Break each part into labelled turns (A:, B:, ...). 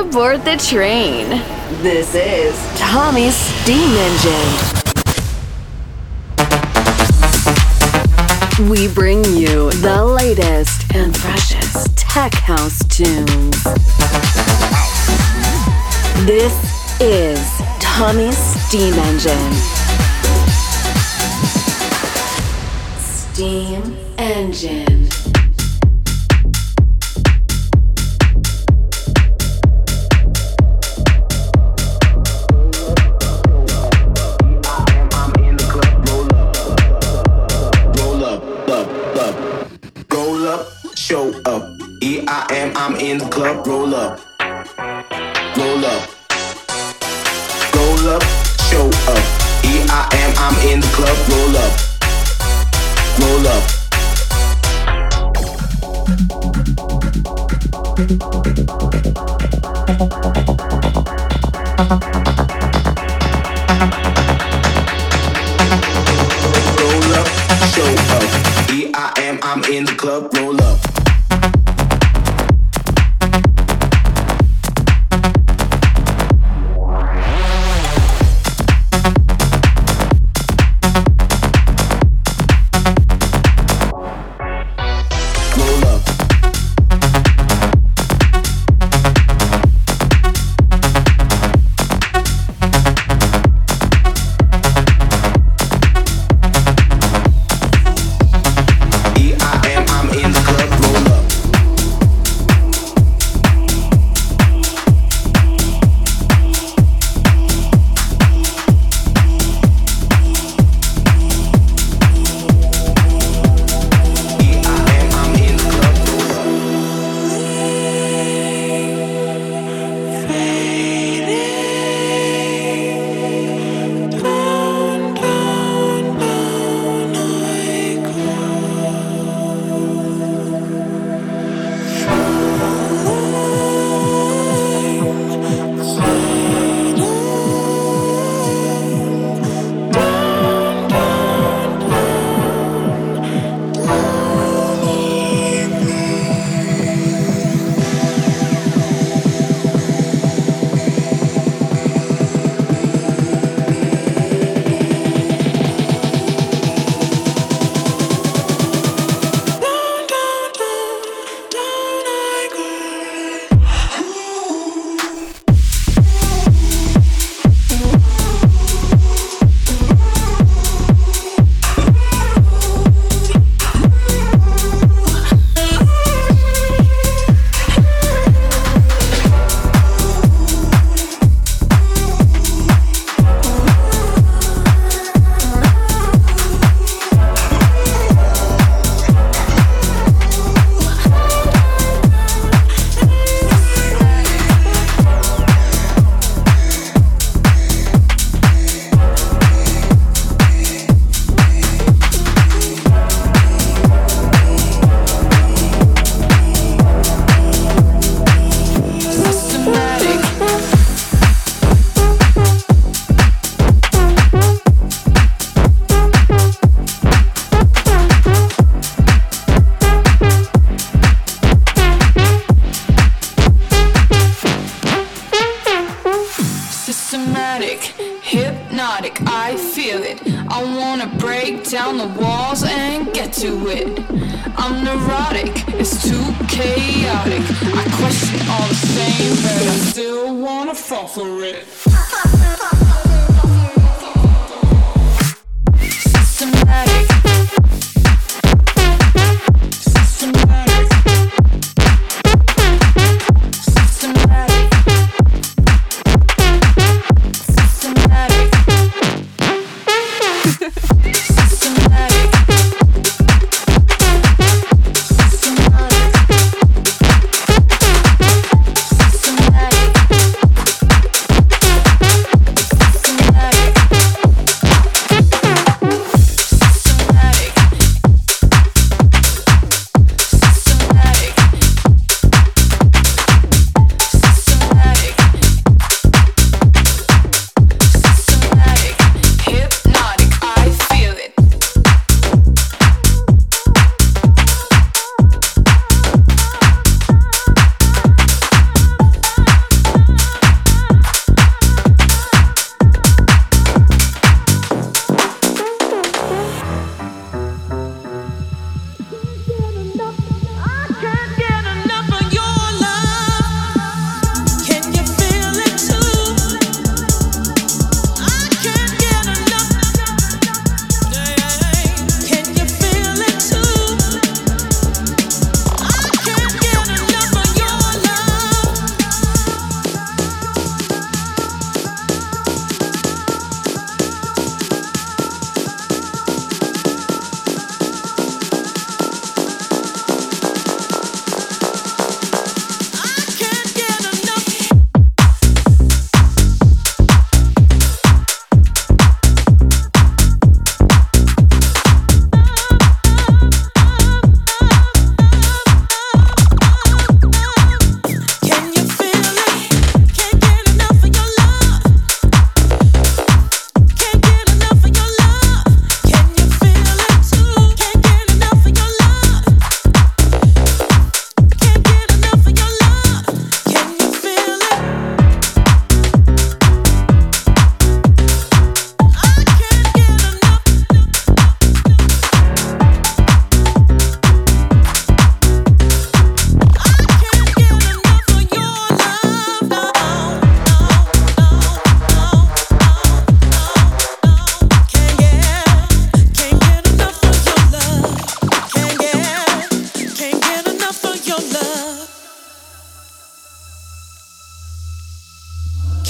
A: aboard the train. This is Tommy's Steam Engine. We bring you the latest and freshest tech house tunes. This is Tommy's Steam Engine. Steam Engine.
B: Club,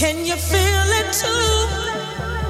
B: Can you feel it too?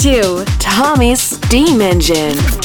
C: To
A: Tommy's Steam Engine.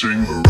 D: touching the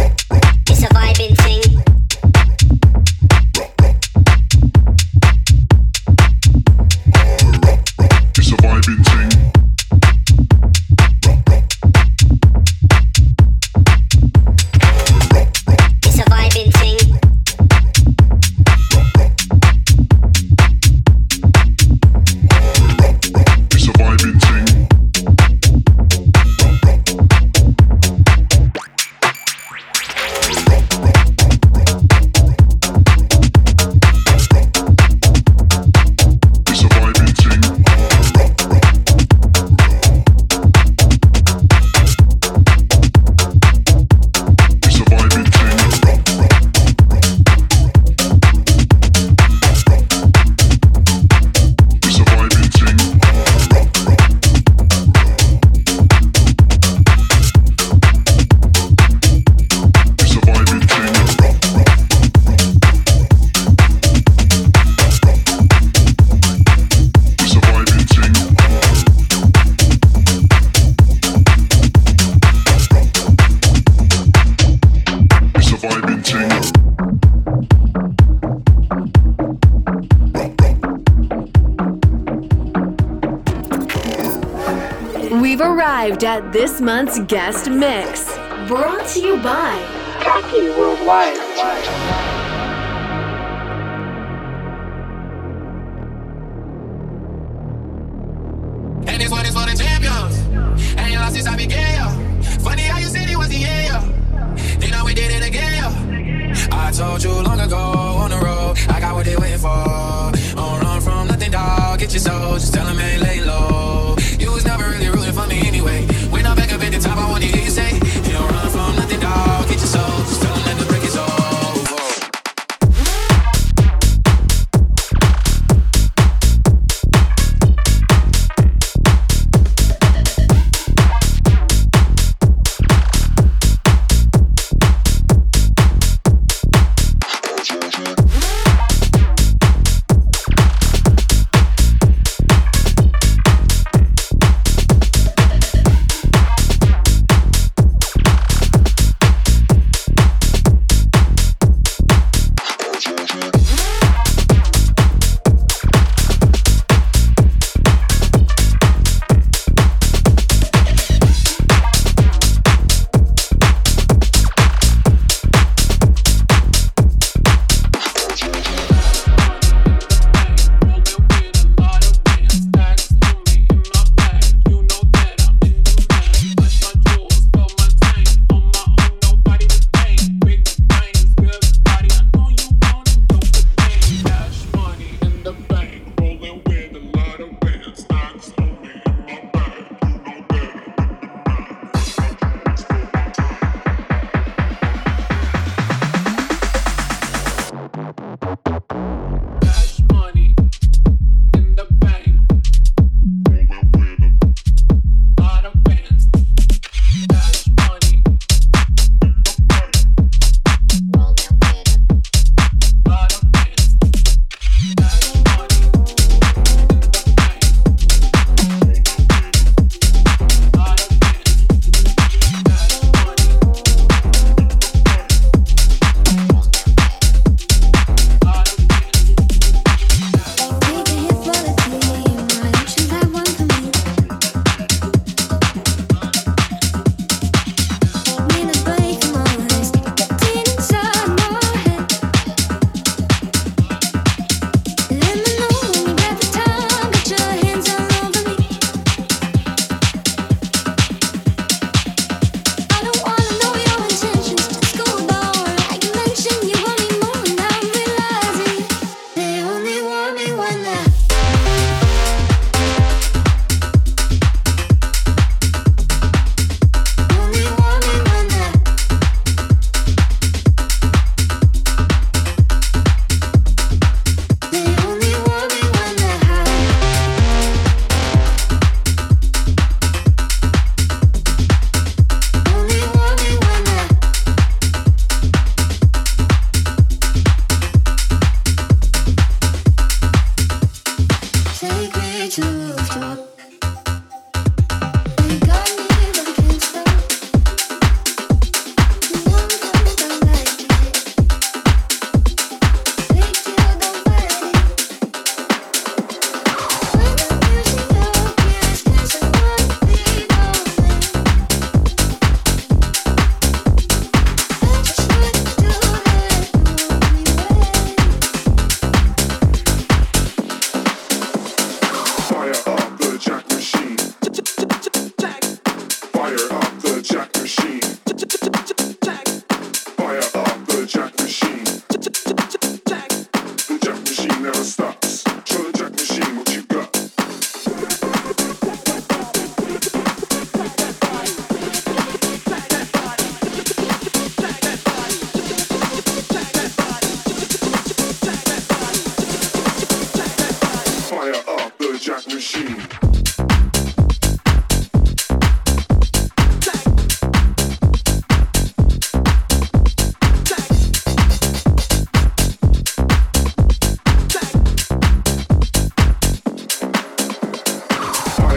A: get this month's guest mix. Brought to you by
E: Kaki Worldwide.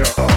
F: Fire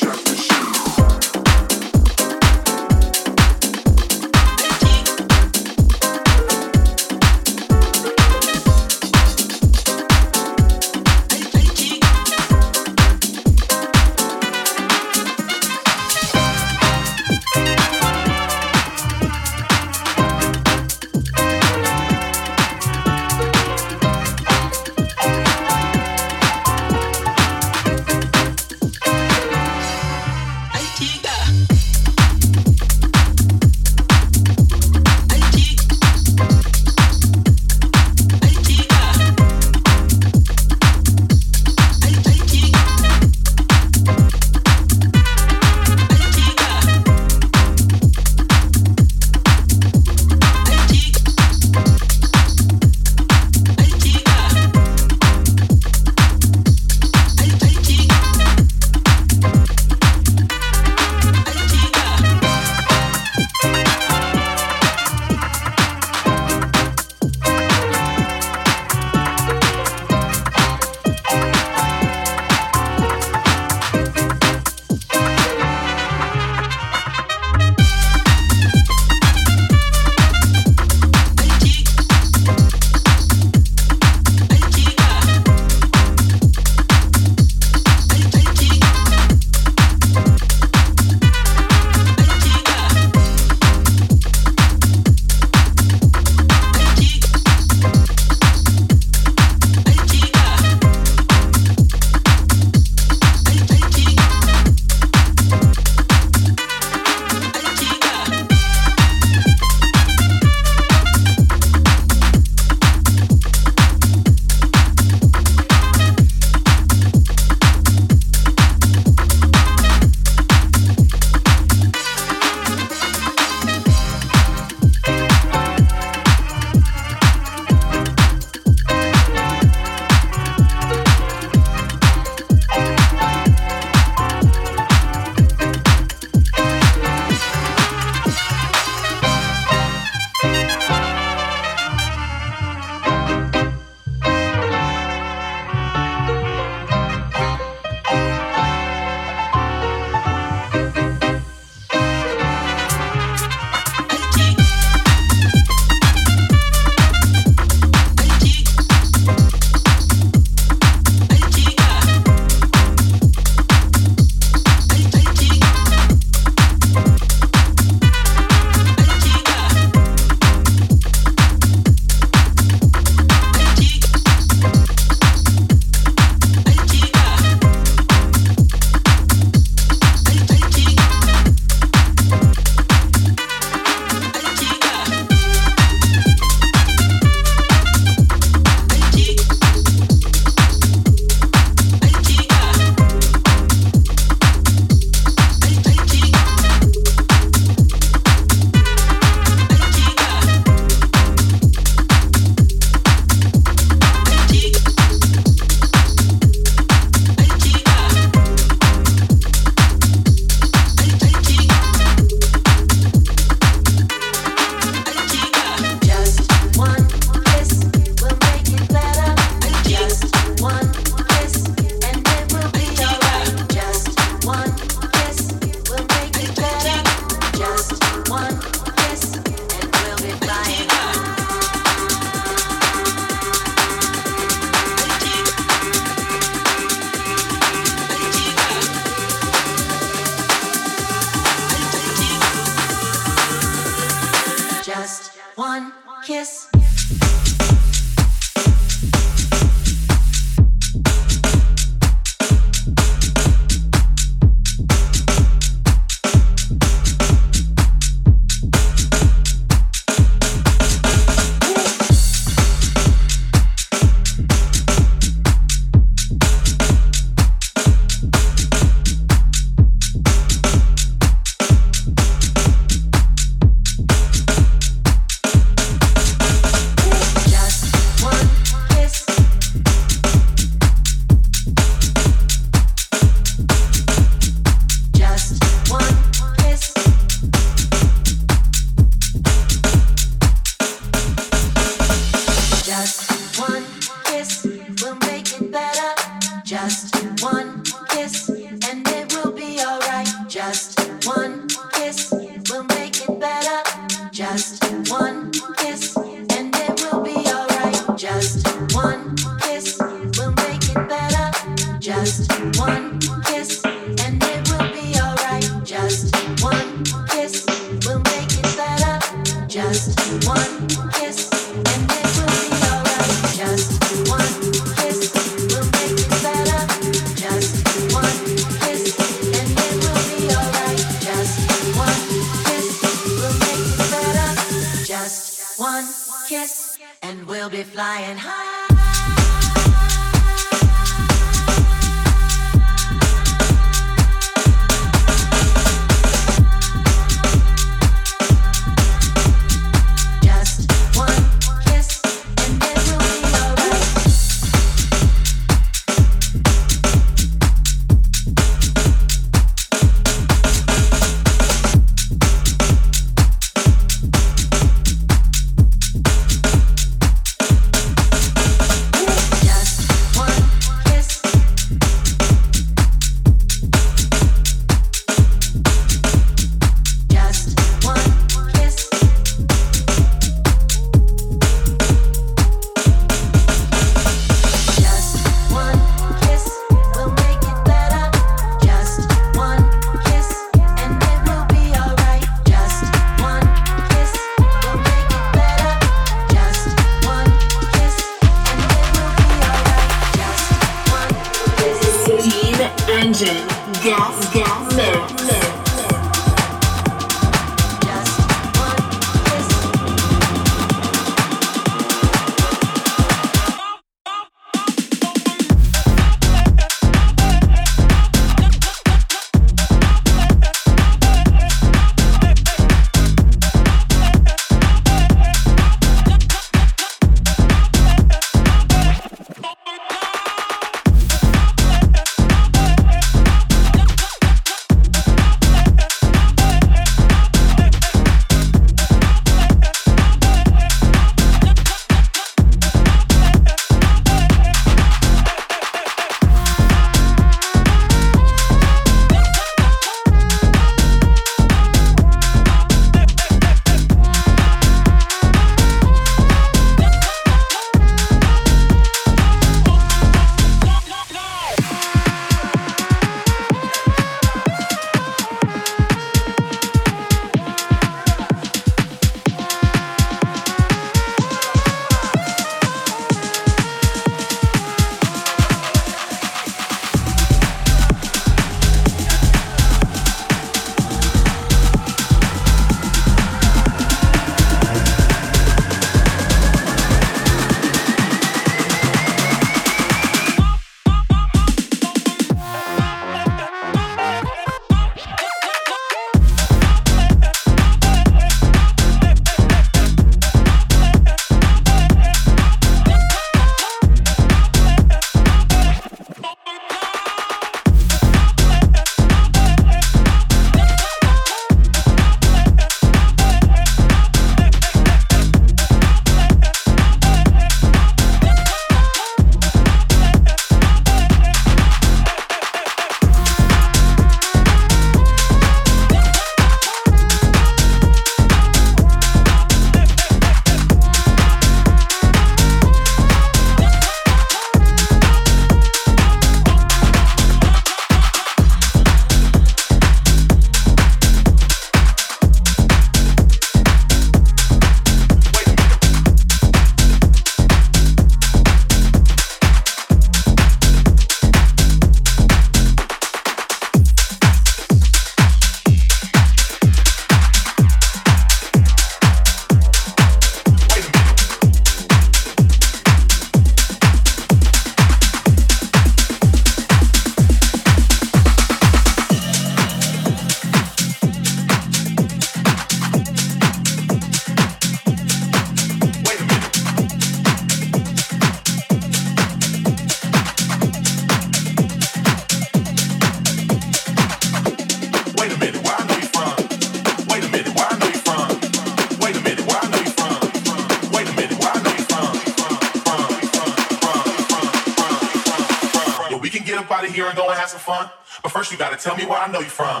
G: here and go and have some fun. But first, you gotta tell me where I know you from.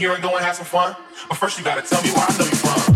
G: here and go and have some fun. But first you gotta tell me where I know you from.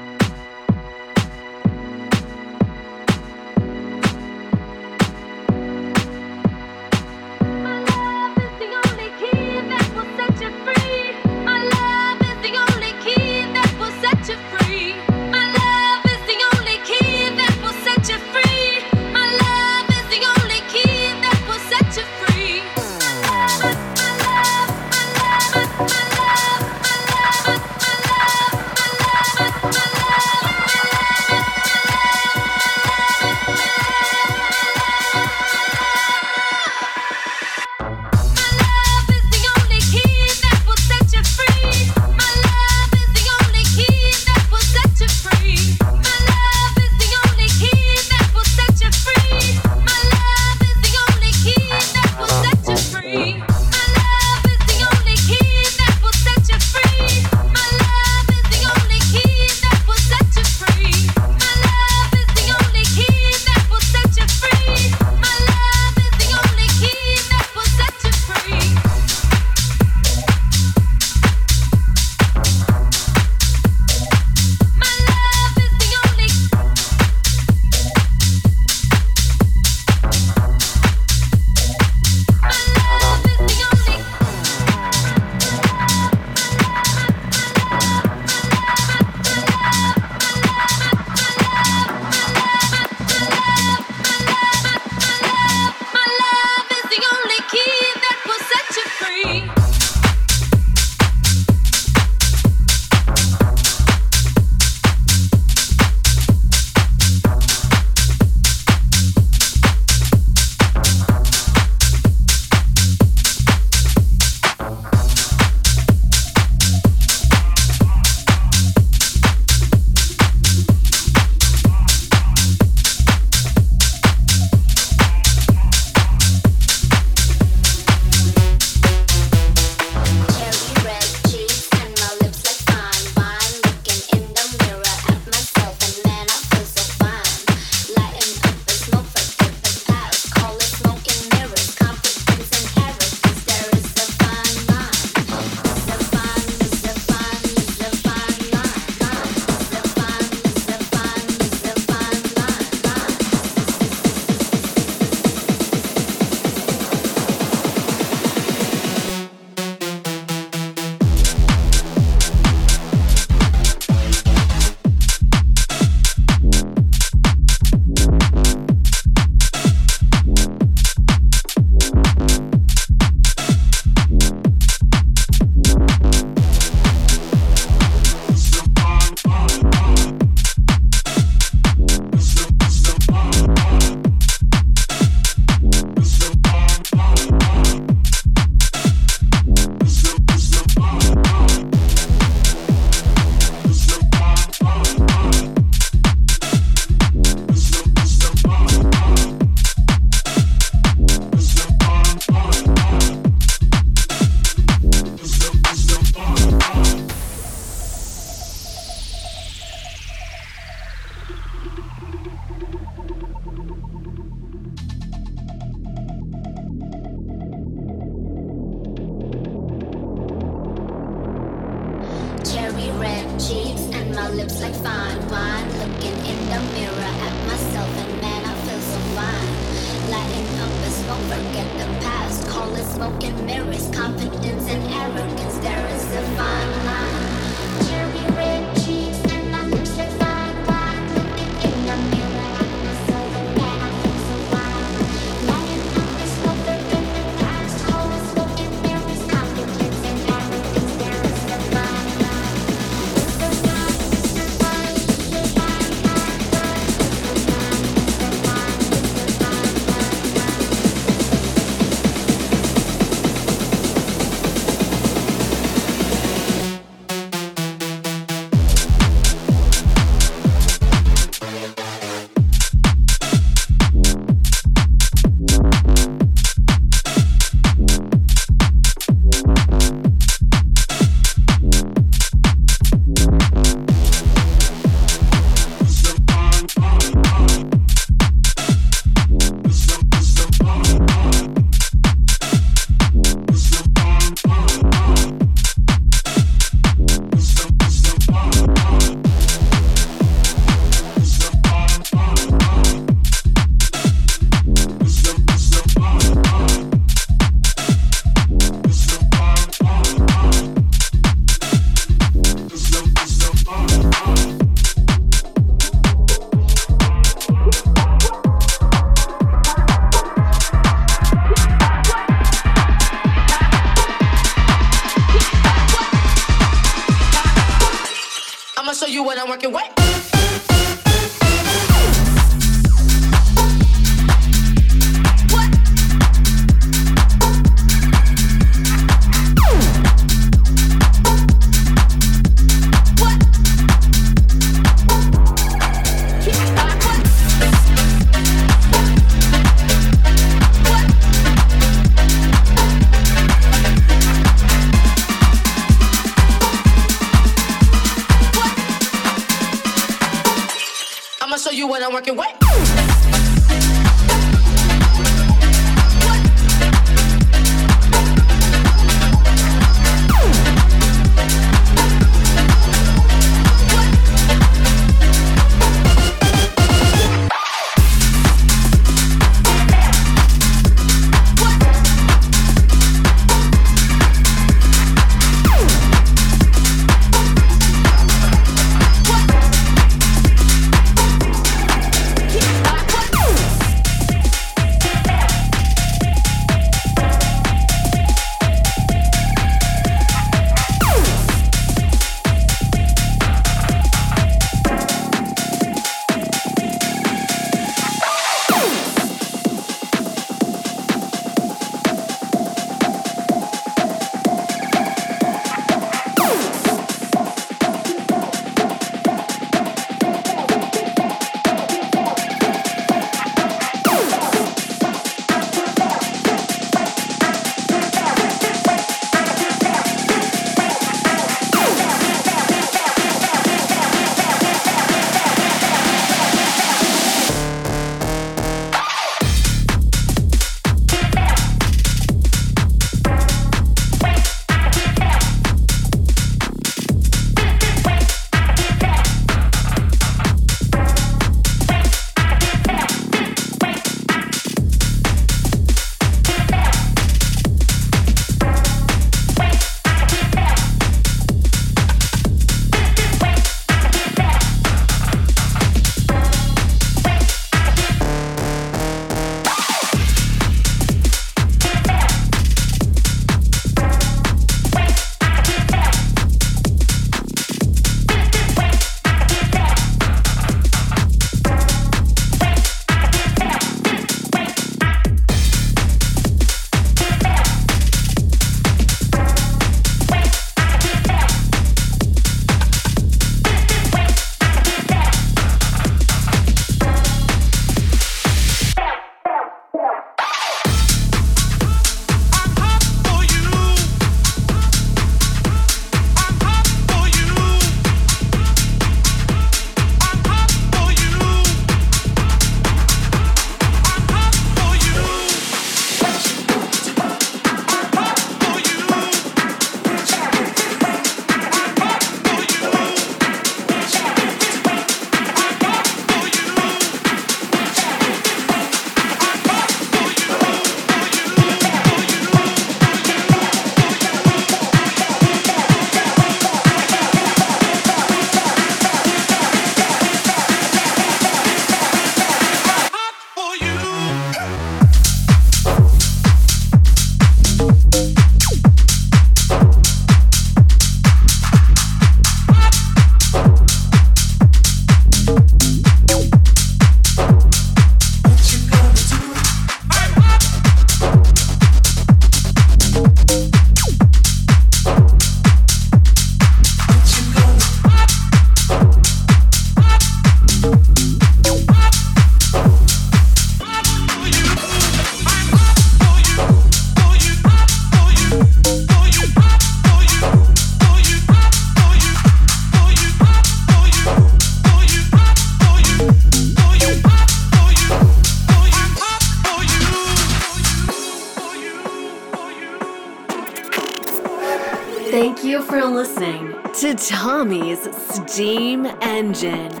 A: Steam Engine.